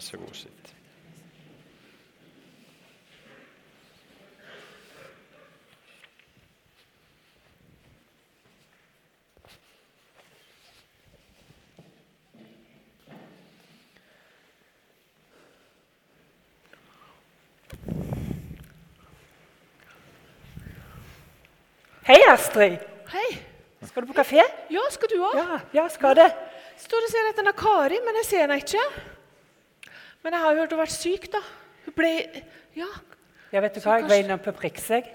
Vær så god, sitt. Hei, Astrid. Hei. Skal du på kafé? Ja, skal du òg? Ja, ja, skal det. Står og ser etter Kari, men jeg ser henne ikke. Men jeg har hørt hun har vært syk, da. Hun ble Ja. Ja, vet du hva, jeg var innom på Prix, jeg.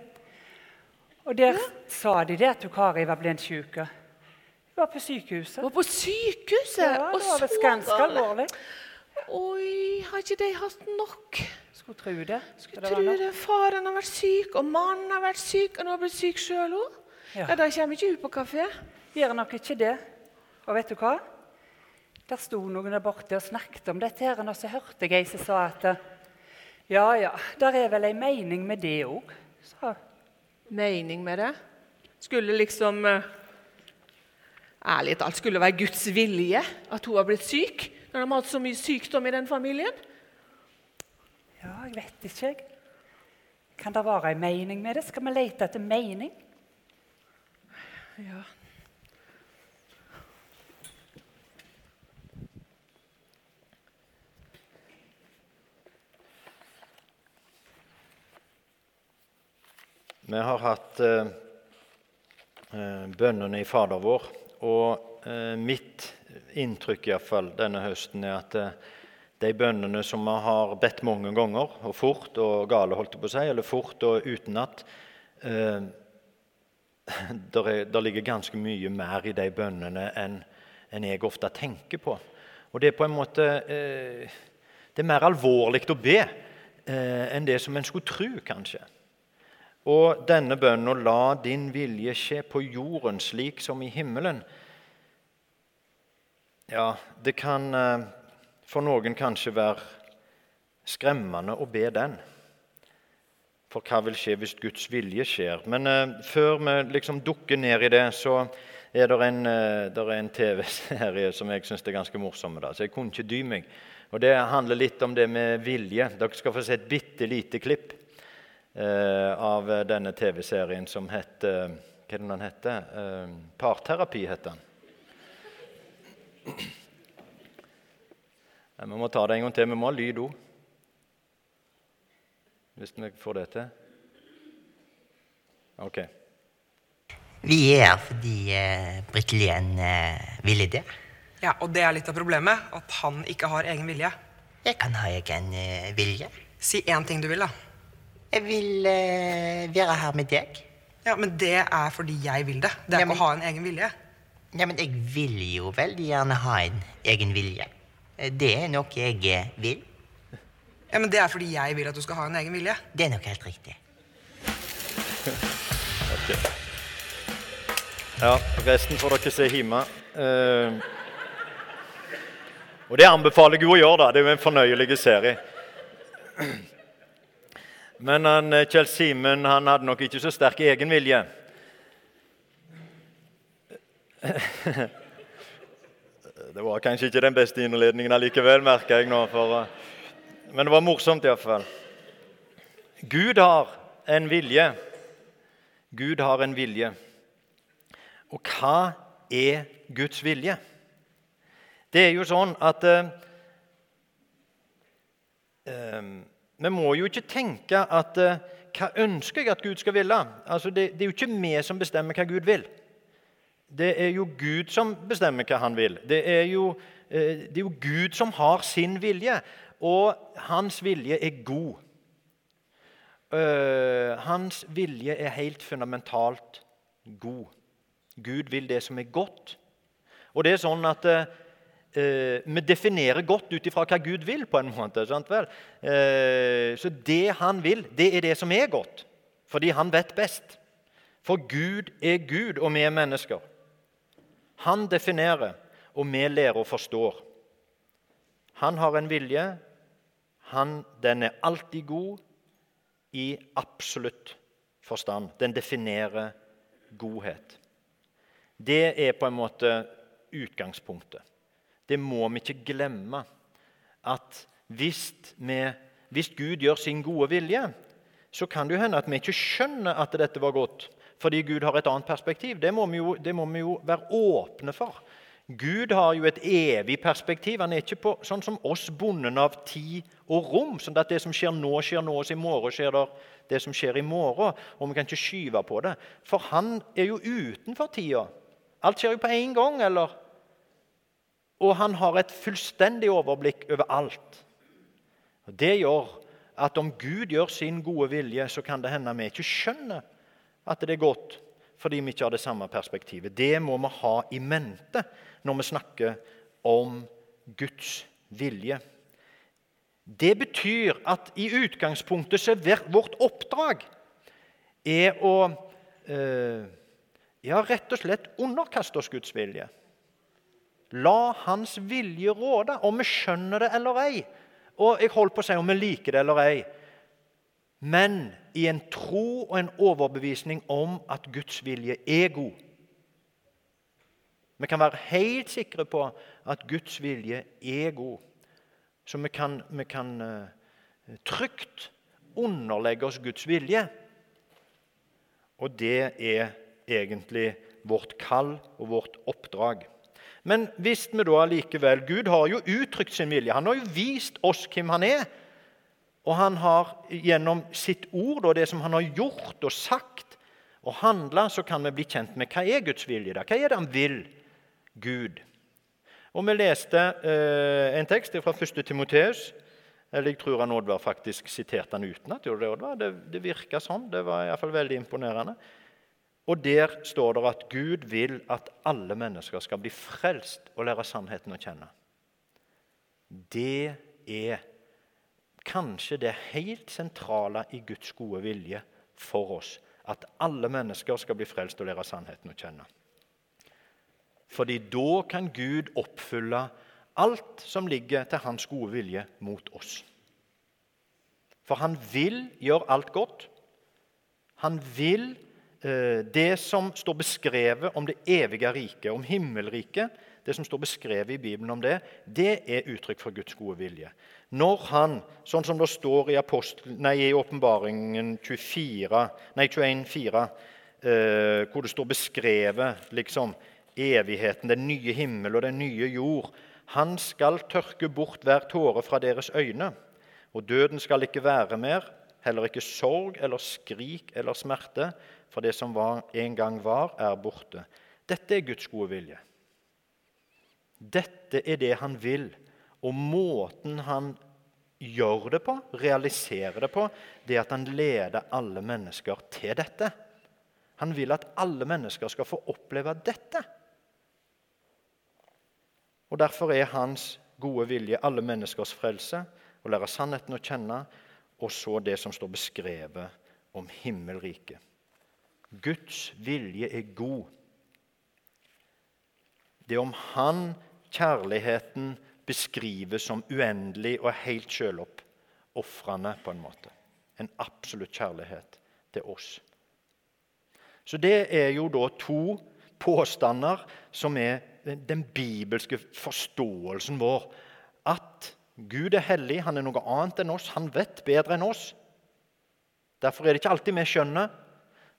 Og der sa de det at du Kari var blitt syk. Hun var på sykehuset. Hun var på sykehuset! Ja, det var visst ganske alvorlig. Oi, har ikke de hatt nok? Skulle tro det. Skulle Det tro det. Faren har vært syk, og mannen har vært syk, og nå har blitt syk sjøl òg. Ja. Ja, da kommer ikke hun på kafé. Gjør nok ikke det. Og vet du hva? Der sto noen der borte og snakket om dette, her, og så hørte jeg ei som sa at ja, ja, der er vel ei mening med det òg, sa. Mening med det? Skulle liksom eh, Ærlig talt, skulle det være Guds vilje at hun har blitt syk? Når de har hatt så mye sykdom i den familien? Ja, jeg vet ikke, jeg. Kan det være ei mening med det? Skal vi lete etter mening? Ja. Vi har hatt eh, eh, bønnene i Fader vår, og eh, mitt inntrykk i fall denne høsten er at eh, de bønnene som vi har bedt mange ganger, og fort og gale, holdt jeg på å si, eller fort og utenat eh, er, der ligger ganske mye mer i de bønnene enn enn jeg ofte tenker på. Og det er på en måte eh, Det er mer alvorlig å be eh, enn det som en skulle tro, kanskje. Og denne bønnen, la din vilje skje på jorden slik som i himmelen. Ja, det kan eh, for noen kanskje være skremmende å be den. For hva vil skje hvis Guds vilje skjer? Men eh, før vi liksom dukker ned i det, så er det en, eh, en TV-serie som jeg syns er ganske morsom. Så jeg kunne ikke dy meg. Og Det handler litt om det med vilje. Dere skal få se et bitte lite klipp av denne TV-serien som het Hva er det den heter? Eh, parterapi heter den. Vi må ta det en gang til. Vi må ha lyd òg. Hvis vi får det til. Ok. Vi er her fordi eh, Britt Lien eh, ville det. Ja, og det er litt av problemet. At han ikke har egen vilje. Jeg kan ha egen eh, vilje. Si én ting du vil, da. Jeg vil eh, være her med deg. Ja, Men det er fordi jeg vil det. Det er Ja, men- ikke å ha en egen vilje. Ja, men jeg vil jo veldig gjerne ha en egen vilje. Eh, Det er noe jeg eh, vil. Ja, Men det er fordi jeg vil at du skal ha en egen vilje. Det er nok helt riktig. Ja, resten får dere se hjemme. Eh, og det anbefaler jeg jo å gjøre, da. Det er jo en fornøyelig serie. Men han, eh, Kjell Simen han hadde nok ikke så sterk egenvilje. Det var kanskje ikke den beste innledningen allikevel, merker jeg nå. For, eh, men det var morsomt iallfall. Gud har en vilje. Gud har en vilje. Og hva er Guds vilje? Det er jo sånn at eh, eh, Vi må jo ikke tenke at eh, Hva ønsker jeg at Gud skal ville? Altså, det, det er jo ikke vi som bestemmer hva Gud vil. Det er jo Gud som bestemmer hva han vil. Det er jo, eh, det er jo Gud som har sin vilje, og hans vilje er god. Eh, hans vilje er helt fundamentalt god. Gud vil det som er godt. Og det er sånn at eh, Vi definerer godt ut ifra hva Gud vil. på en måte? Eh, så det han vil, det er det som er godt. Fordi han vet best. For Gud er Gud, og vi er mennesker. Han definerer, og vi lærer og forstår. Han har en vilje. Han, den er alltid god i absolutt forstand. Den definerer godhet. Det er på en måte utgangspunktet. Det må vi ikke glemme. At hvis, vi, hvis Gud gjør sin gode vilje, så kan det jo hende at vi ikke skjønner at dette var godt, fordi Gud har et annet perspektiv. Det må vi jo, må vi jo være åpne for. Gud har jo et evig perspektiv. Han er ikke på, sånn som oss bonden av tid og rom. sånn at Det som skjer nå, skjer nå, og i morgen skjer det det som skjer i morgen. Og vi kan ikke skyve på det. For han er jo utenfor tida. Alt skjer jo på én gang. eller? Og han har et fullstendig overblikk over alt. Det gjør at om Gud gjør sin gode vilje, så kan det hende vi ikke skjønner at det er godt, fordi vi ikke har det samme perspektivet. Det må vi ha i mente når vi snakker om Guds vilje. Det betyr at i utgangspunktet så er vårt oppdrag er å eh, ja, rett og slett underkaste oss Guds vilje. La Hans vilje råde, om vi skjønner det eller ei. Og jeg holdt på å si om vi liker det eller ei. Men i en tro og en overbevisning om at Guds vilje er god. Vi kan være helt sikre på at Guds vilje er god. Så vi kan, vi kan uh, trygt underlegge oss Guds vilje. Og det er egentlig vårt kall og vårt oppdrag. Men hvis vi da allikevel Gud har jo uttrykt sin vilje. Han har jo vist oss hvem han er. Og han har gjennom sitt ord og det som han har gjort og sagt og handla, så kan vi bli kjent med hva er Guds vilje. da? Hva er det han vil? Gud. Og Vi leste eh, en tekst fra 1. Timoteus. Eller jeg tror han Oddvar faktisk siterte den uten at det, det, det virka sånn. Det var iallfall veldig imponerende. Og Der står det at Gud vil at alle mennesker skal bli frelst og lære sannheten å kjenne. Det er kanskje det helt sentrale i Guds gode vilje for oss. At alle mennesker skal bli frelst og lære sannheten å kjenne. Fordi da kan Gud oppfylle alt som ligger til hans gode vilje mot oss. For han vil gjøre alt godt. Han vil det som står beskrevet om det evige riket, om himmelriket, det som står beskrevet i Bibelen om det, det er uttrykk for Guds gode vilje. Når han, sånn som det står i, i Åpenbaringen 21, 4, eh, hvor det står beskrevet liksom, evigheten, den nye himmel og den nye jord. Han skal tørke bort hver tåre fra deres øyne, og døden skal ikke være mer, heller ikke sorg eller skrik eller smerte, for det som var, en gang var, er borte. Dette er Guds gode vilje. Dette er det han vil, og måten han gjør det på, realiserer det på, det er at han leder alle mennesker til dette. Han vil at alle mennesker skal få oppleve dette. Og Derfor er hans gode vilje alle menneskers frelse, å lære sannheten å kjenne, og så det som står beskrevet om himmelriket. Guds vilje er god. Det er om Han kjærligheten beskrives som uendelig og helt sjølofrende, på en måte. En absolutt kjærlighet til oss. Så det er jo da to påstander som er den bibelske forståelsen vår. At Gud er hellig, han er noe annet enn oss, han vet bedre enn oss. Derfor er det ikke alltid vi skjønner,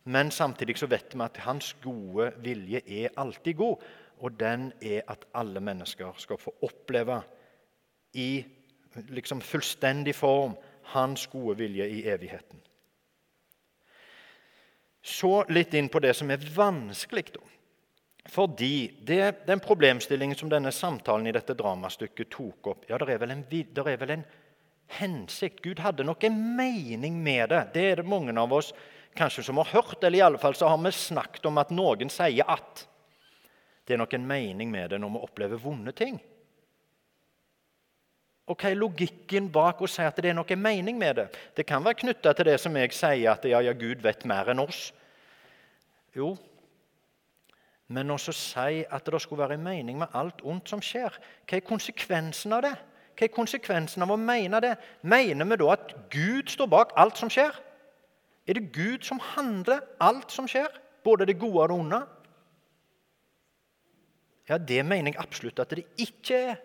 men samtidig så vet vi at hans gode vilje er alltid god. Og den er at alle mennesker skal få oppleve i liksom fullstendig form hans gode vilje i evigheten. Så litt inn på det som er vanskelig. da. Fordi det, den problemstillingen som denne samtalen i dette dramastykket tok opp ja, Det er, er vel en, hensikt. Gud hadde nok en mening med det. Det er det mange av oss kanskje som har hørt, eller i alle fall så har vi snakket om at noen sier at. Det er nok en mening med det når vi opplever vonde ting. Og Hva er logikken bak å si at det er noe mening med det? Det kan være knytta til det som jeg sier, at ja, ja, Gud vet mer enn oss. Jo, men også si at det skulle være en mening med alt ondt som skjer. Hva er konsekvensen av det? Hva er konsekvensen av å mene det? Mener vi da at Gud står bak alt som skjer? Er det Gud som handler alt som skjer? Både det gode og det onde? Ja, det mener jeg absolutt at det ikke er.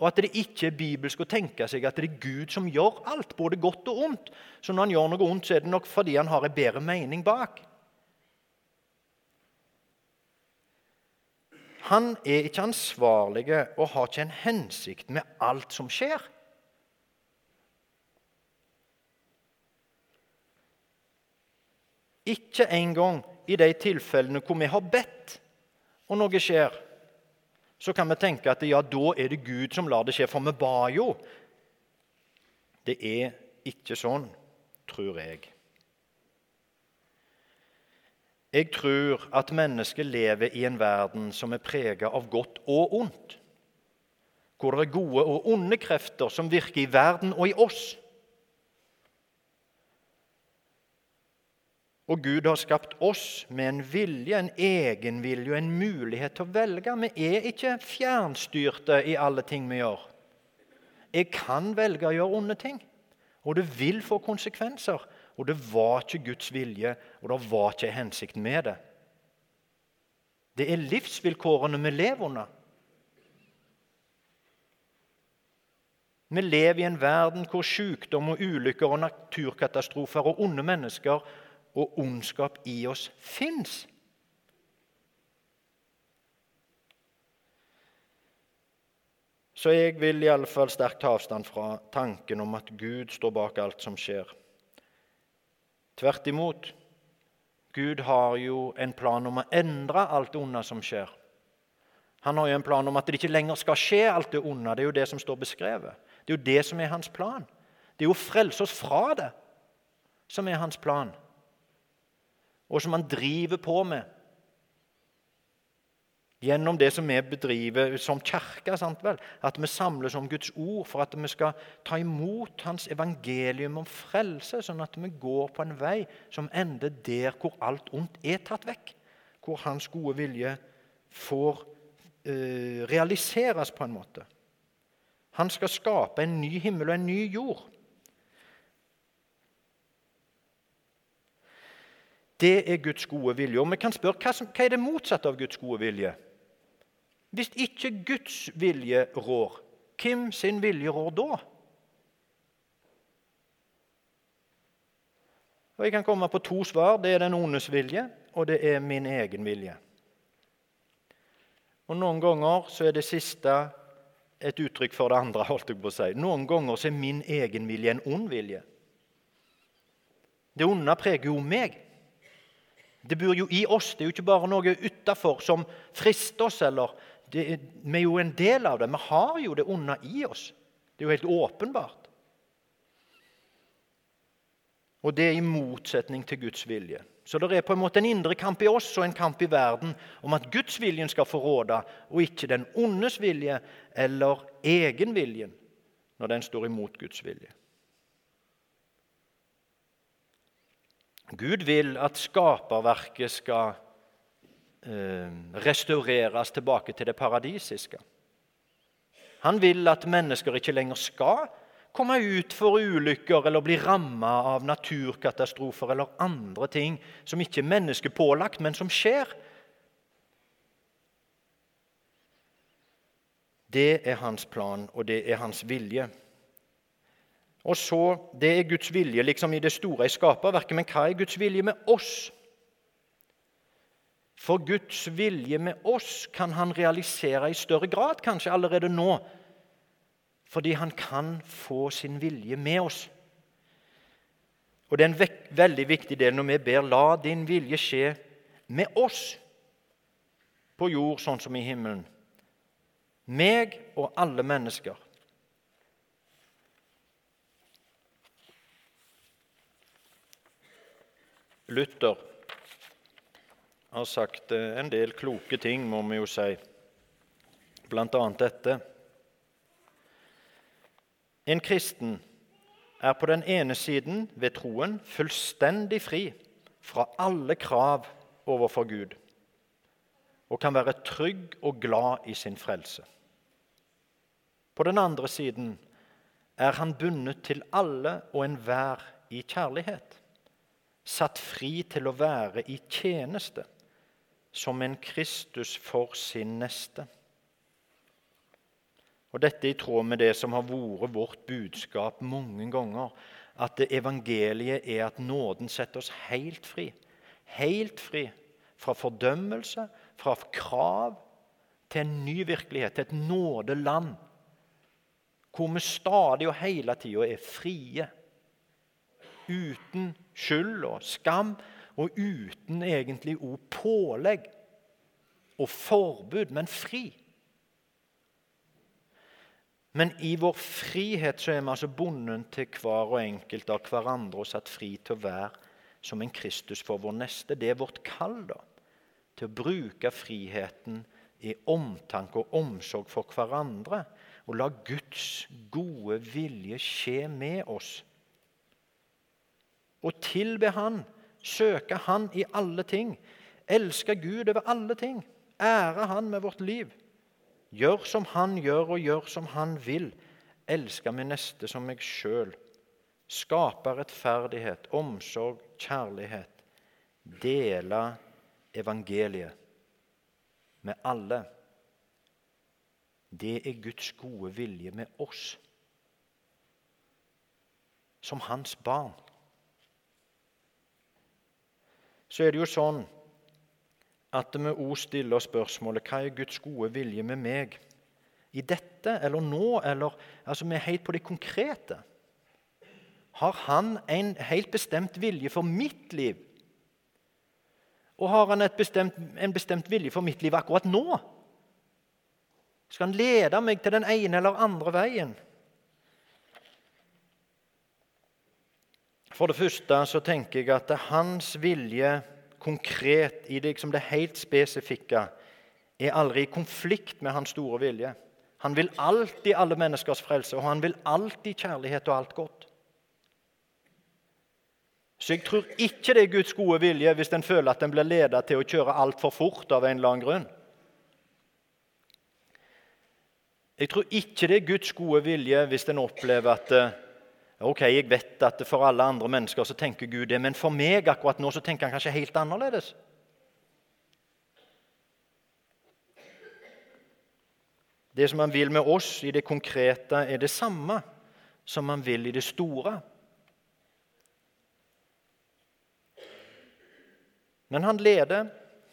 Og at det ikke er bibelsk å tenke seg at det er Gud som gjør alt, både godt og ondt. Så når han gjør noe ondt, så er det nok fordi han har en bedre mening bak. Han er ikke ansvarlig og har ikke en hensikt med alt som skjer. Ikke engang i de tilfellene hvor vi har bedt, og noe skjer. Så kan vi tenke at ja, da er det Gud som lar det skje, for vi ba jo. Det er ikke sånn, tror jeg. Jeg tror at mennesket lever i en verden som er preget av godt og ondt. Hvor det er gode og onde krefter som virker i verden og i oss. Og Gud har skapt oss med en vilje, en egenvilje og en mulighet til å velge. Vi er ikke fjernstyrte i alle ting vi gjør. Jeg kan velge å gjøre onde ting, og det vil få konsekvenser. Og det var ikke Guds vilje, og det var ikke hensikt med det. Det er livsvilkårene vi lever under. Vi lever i en verden hvor sykdom og ulykker og naturkatastrofer og onde mennesker og ondskap i oss fins. Så jeg vil i alle fall sterkt ta avstand fra tanken om at Gud står bak alt som skjer. Tvert imot. Gud har jo en plan om å endre alt det onde som skjer. Han har jo en plan om at det ikke lenger skal skje alt det onde. Det er jo det som står beskrevet. Det er jo det som er hans plan. Det er jo å frelse oss fra det som er hans plan og som han driver på med. Gjennom det som vi bedriver som kirke, at vi samles om Guds ord for at vi skal ta imot Hans evangelium om frelse, sånn at vi går på en vei som ender der hvor alt ondt er tatt vekk. Hvor Hans gode vilje får eh, realiseres på en måte. Han skal skape en ny himmel og en ny jord. Det er Guds gode vilje. Og vi kan spørre hva, som, hva er det motsatte av Guds gode vilje? Hvis ikke Guds vilje rår, hvem sin vilje rår da? Og Jeg kan komme på to svar. Det er den ondes vilje, og det er min egen vilje. Og Noen ganger så er det siste et uttrykk for det andre. holdt jeg på å si. Noen ganger så er min egen vilje en ond vilje. Det onde preger jo meg. Det bor jo i oss. Det er jo ikke bare noe utafor som frister oss. eller det, Vi er jo en del av det. Vi har jo det onde i oss. Det er jo helt åpenbart. Og det er i motsetning til Guds vilje. Så det er på en måte en indre kamp i oss og en kamp i verden om at Guds viljen skal få råde, og ikke den ondes vilje eller egenviljen når den står imot Guds vilje. Gud vil at skaperverket skal eh, restaureres tilbake til det paradisiske. Han vil at mennesker ikke lenger skal komme ut for ulykker eller bli ramma av naturkatastrofer eller andre ting som ikke er menneskepålagt, men som skjer. Det er hans plan, og det er hans vilje. Og så, Det er Guds vilje liksom i det store i skaperverket, men hva er Guds vilje med oss? For Guds vilje med oss kan han realisere i større grad, kanskje allerede nå. Fordi han kan få sin vilje med oss. Og Det er en veldig viktig del når vi ber 'La din vilje skje med oss' på jord sånn som i himmelen. Meg og alle mennesker. Luther har sagt eh, en del kloke ting, må vi jo si, bl.a. dette. En kristen er på den ene siden ved troen fullstendig fri fra alle krav overfor Gud og kan være trygg og glad i sin frelse. På den andre siden er han bundet til alle og enhver i kjærlighet satt fri til å være i tjeneste som en Kristus for sin neste. Og Dette i tråd med det som har vært vårt budskap mange ganger. At evangeliet er at nåden setter oss helt fri. Helt fri fra fordømmelse, fra krav, til en ny virkelighet, til et nådeland. Hvor vi stadig og hele tida er frie. Uten skyld og skam, og uten egentlig ord pålegg og forbud, men fri. Men i vår frihet så er vi altså bundet til hver og enkelt av hverandre og satt fri til å være som en Kristus for vår neste. Det er vårt kall da, til å bruke friheten i omtanke og omsorg for hverandre. Og la Guds gode vilje skje med oss. Og tilbe Han, søke Han i alle ting. Elske Gud over alle ting. Ære Han med vårt liv. Gjør som han gjør, og gjør som han vil. Elske min neste som meg sjøl. Skape rettferdighet, omsorg, kjærlighet. Dele evangeliet med alle. Det er Guds gode vilje med oss som hans barn. Så er det jo sånn at vi òg stiller spørsmålet hva er Guds gode vilje med meg? I dette eller nå, eller altså vi er helt på det konkrete. Har han en helt bestemt vilje for mitt liv? Og har han bestemt, en bestemt vilje for mitt liv akkurat nå? Skal han lede meg til den ene eller andre veien? For det første så tenker jeg at hans vilje konkret i det, liksom det helt spesifikke, er aldri i konflikt med hans store vilje. Han vil alltid alle menneskers frelse, og han vil alltid kjærlighet og alt godt. Så jeg tror ikke det er Guds gode vilje hvis en føler at en blir ledet til å kjøre altfor fort av en eller annen grunn. Jeg tror ikke det er Guds gode vilje hvis en opplever at eh, Ok, Jeg vet at for alle andre mennesker så tenker Gud det, men for meg akkurat nå så tenker han kanskje helt annerledes. Det som han vil med oss i det konkrete, er det samme som han vil i det store. Men han leder,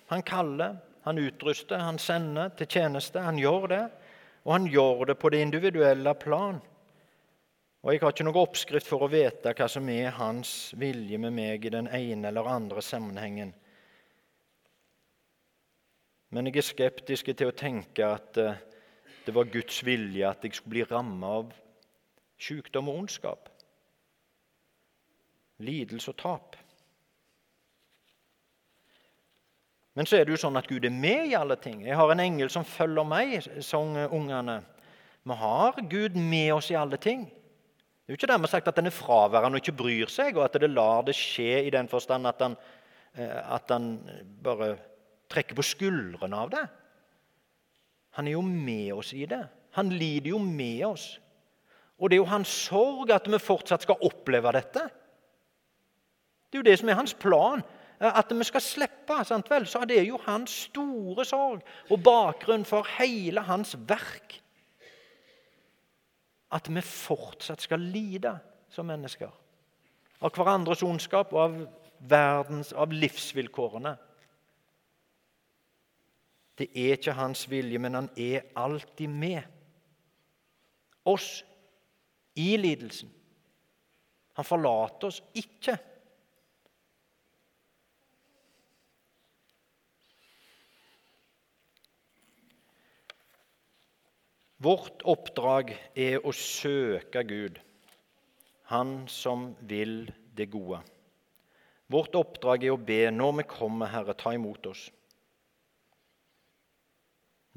han kaller, han utruster, han sender til tjeneste. Han gjør det, og han gjør det på det individuelle plan. Og Jeg har ikke noen oppskrift for å vite hva som er hans vilje med meg i den ene eller andre sammenhengen. Men jeg er skeptisk til å tenke at eh, det var Guds vilje at jeg skulle bli rammet av sykdom og ondskap, lidelse og tap. Men så er det jo sånn at Gud er med i alle ting. Jeg har en engel som følger meg, sang ungene. Vi har Gud med oss i alle ting. Det er jo ikke dermed sagt at den er fraværende og ikke bryr seg, og at det lar det skje i den forstand at han, eh, at han bare trekker på skuldrene av det. Han er jo med oss i det. Han lider jo med oss. Og det er jo hans sorg at vi fortsatt skal oppleve dette. Det er jo det som er hans plan. Eh, at vi skal slippe. sant vel? Så det er jo hans store sorg og bakgrunn for hele hans verk at vi fortsatt skal lide som mennesker. Av hverandres ondskap og av, verdens, av livsvilkårene. Det er ikke hans vilje, men han er alltid med oss i lidelsen. Han forlater oss ikke. Vårt oppdrag er å søke Gud, Han som vil det gode. Vårt oppdrag er å be når vi kommer, Herre, ta imot oss.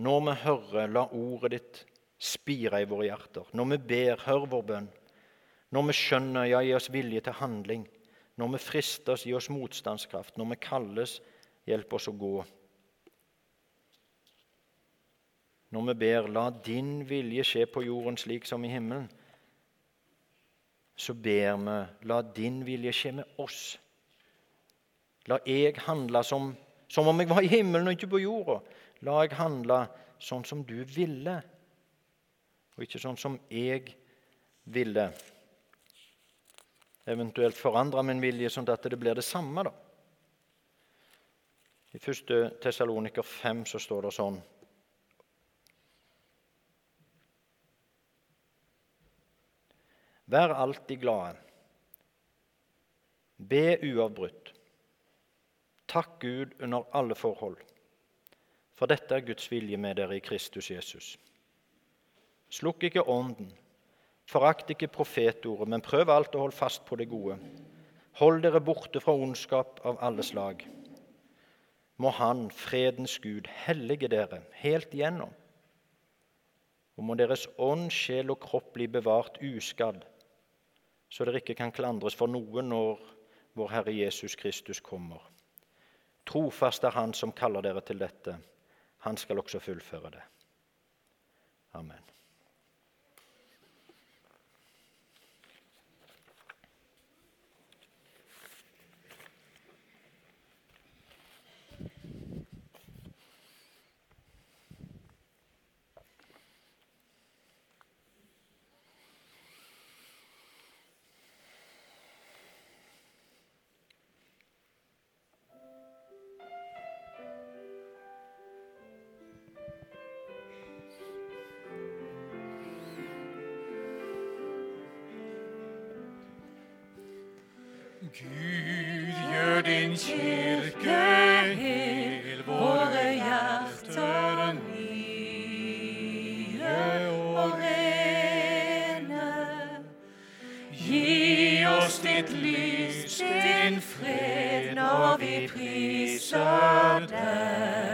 Når vi hører, la ordet ditt spire i våre hjerter. Når vi ber, hør vår bønn. Når vi skjønner, ja, gi oss vilje til handling. Når vi fristes, gi oss motstandskraft. Når vi kalles, hjelp oss å gå. Når vi ber 'La din vilje skje på jorden slik som i himmelen', så ber vi 'La din vilje skje med oss'. La jeg handle som, som om jeg var i himmelen og ikke på jorda. La jeg handle sånn som du ville. og ikke sånn som jeg ville. Eventuelt forandre min vilje sånn at det blir det samme, da. I 1. Tessaloniker 5 så står det sånn Vær alltid glade. Be uavbrutt. Takk Gud under alle forhold. For dette er Guds vilje med dere i Kristus Jesus. Slukk ikke ånden. Forakt ikke profetordet, men prøv alt og hold fast på det gode. Hold dere borte fra ondskap av alle slag. Må Han, fredens Gud, hellige dere helt igjennom. Og må deres ånd, sjel og kropp bli bevart uskadd, så dere ikke kan klandres for noe når vår Herre Jesus Kristus kommer. Trofast er Han som kaller dere til dette. Han skal også fullføre det. Amen. Gud, gjør din kirke hel, våre hjerter nye og rene. Gi oss ditt lys, din fred, når vi priser deg.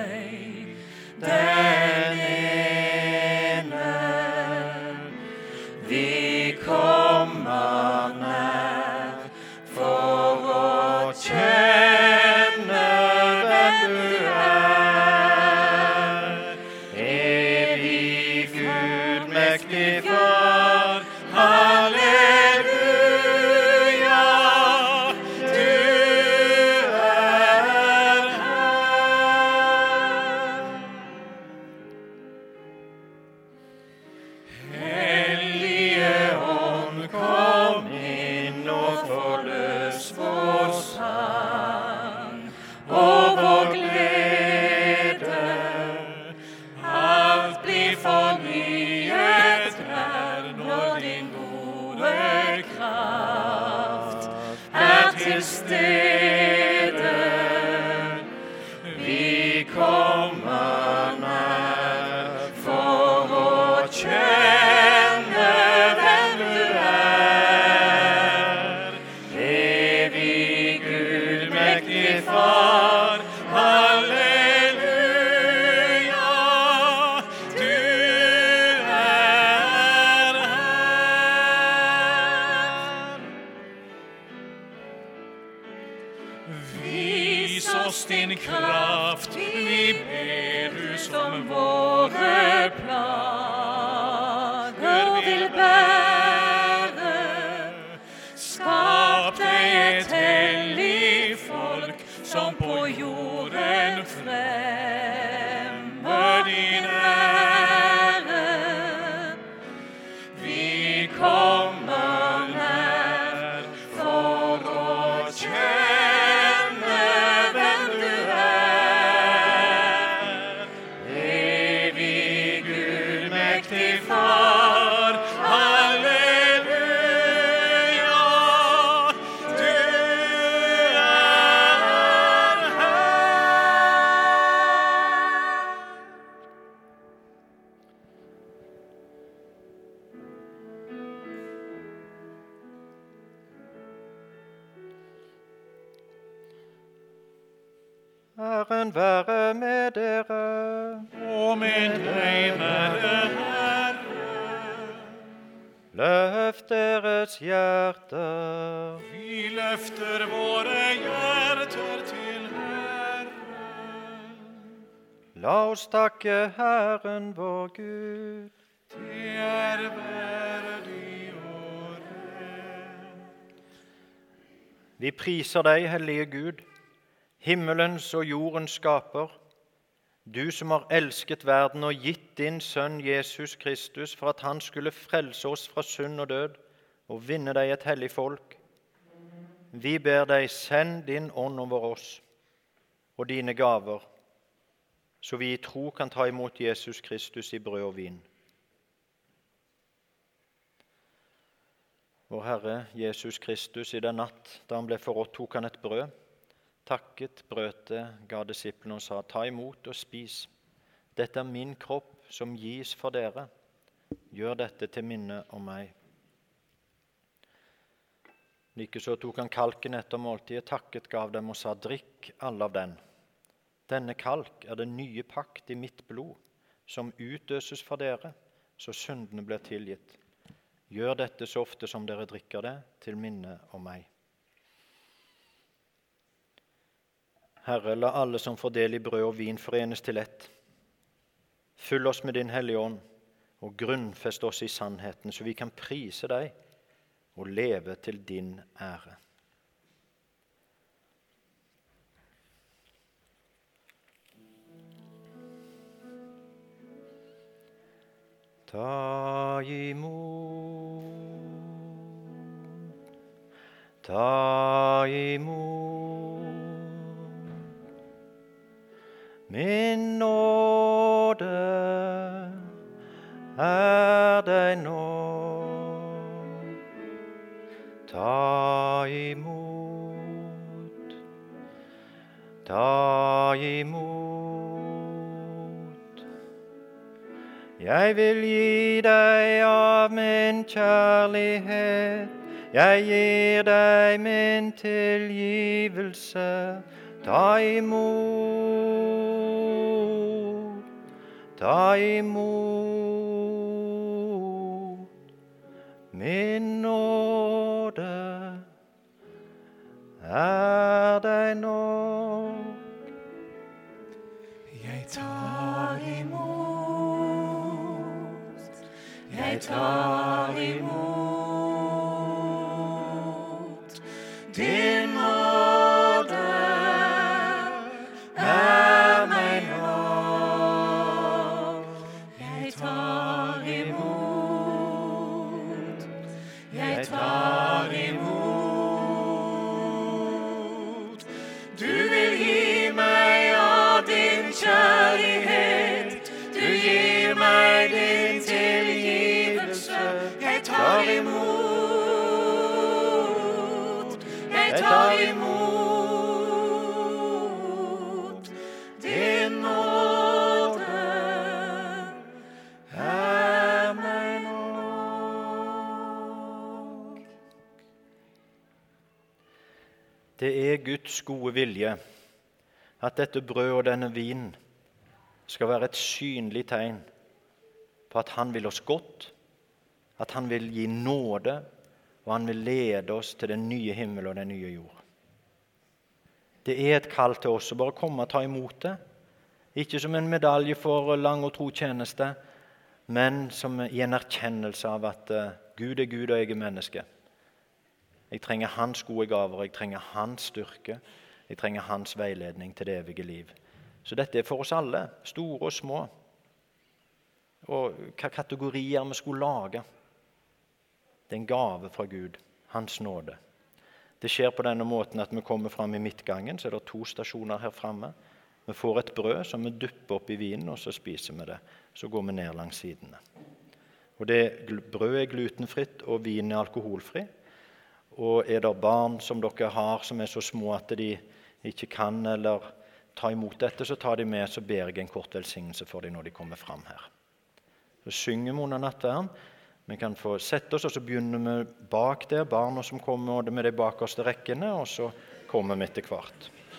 Takke Herren vår Gud. Det er verdig og rett. Vi priser deg, hellige Gud, himmelens og jordens skaper. du som har elsket verden og gitt din sønn Jesus Kristus for at han skulle frelse oss fra synd og død og vinne deg et hellig folk. Vi ber deg, send din ånd over oss og dine gaver, så vi i tro kan ta imot Jesus Kristus i brød og vin. Vår Herre Jesus Kristus, i den natt da han ble forrådt, tok han et brød takket, brøt ga disiplene og sa, ta imot og spis. Dette er min kropp som gis for dere. Gjør dette til minne om meg. Likeså tok han kalken etter måltidet, takket, gav dem og sa, drikk alle av den. Denne kalk er den nye pakt i mitt blod, som utøses for dere, så syndene blir tilgitt. Gjør dette så ofte som dere drikker det, til minne om meg. Herre, la alle som får del i brød og vin, forenes til ett. Fyll oss med Din Hellige Ånd, og grunnfest oss i sannheten, så vi kan prise Deg og leve til Din ære. Ta imot, ta imot Min nåde er deg nå. Ta imot, ta imot. Jeg vil gi deg av min kjærlighet, jeg gir deg min tilgivelse. Ta imot, ta imot min nåde er tar imot din nåde er meg nok. Jeg tar imot, jeg tar vilje at dette brød og denne vinen skal være et synlig tegn på at Han vil oss godt, at Han vil gi nåde, og Han vil lede oss til den nye himmel og den nye jord. Det er et kall til oss å bare komme og ta imot det. Ikke som en medalje for lang og tro tjeneste, men som i en erkjennelse av at eh, Gud er Gud, og jeg er menneske. Jeg trenger Hans gode gaver, jeg trenger Hans styrke. Jeg trenger Hans veiledning til det evige liv. Så dette er for oss alle, store og små. Og hva kategorier vi skulle lage. Det er en gave fra Gud, Hans nåde. Det skjer på denne måten at vi kommer fram i midtgangen, så er det to stasjoner her framme. Vi får et brød som vi dypper opp i vinen, og så spiser vi det. Så går vi ned langs sidene. Og det, Brødet er glutenfritt, og vinen er alkoholfri. Og er det barn som dere har som er så små at de ikke kan eller ta imot dette, så tar de med, så ber jeg en kort velsignelse for dem når de kommer fram her. Så synger vi under nattverden. Vi kan få sette oss, og så begynner vi bak der, barna som kommer og med de bakerste rekkene, og så kommer vi etter hvert.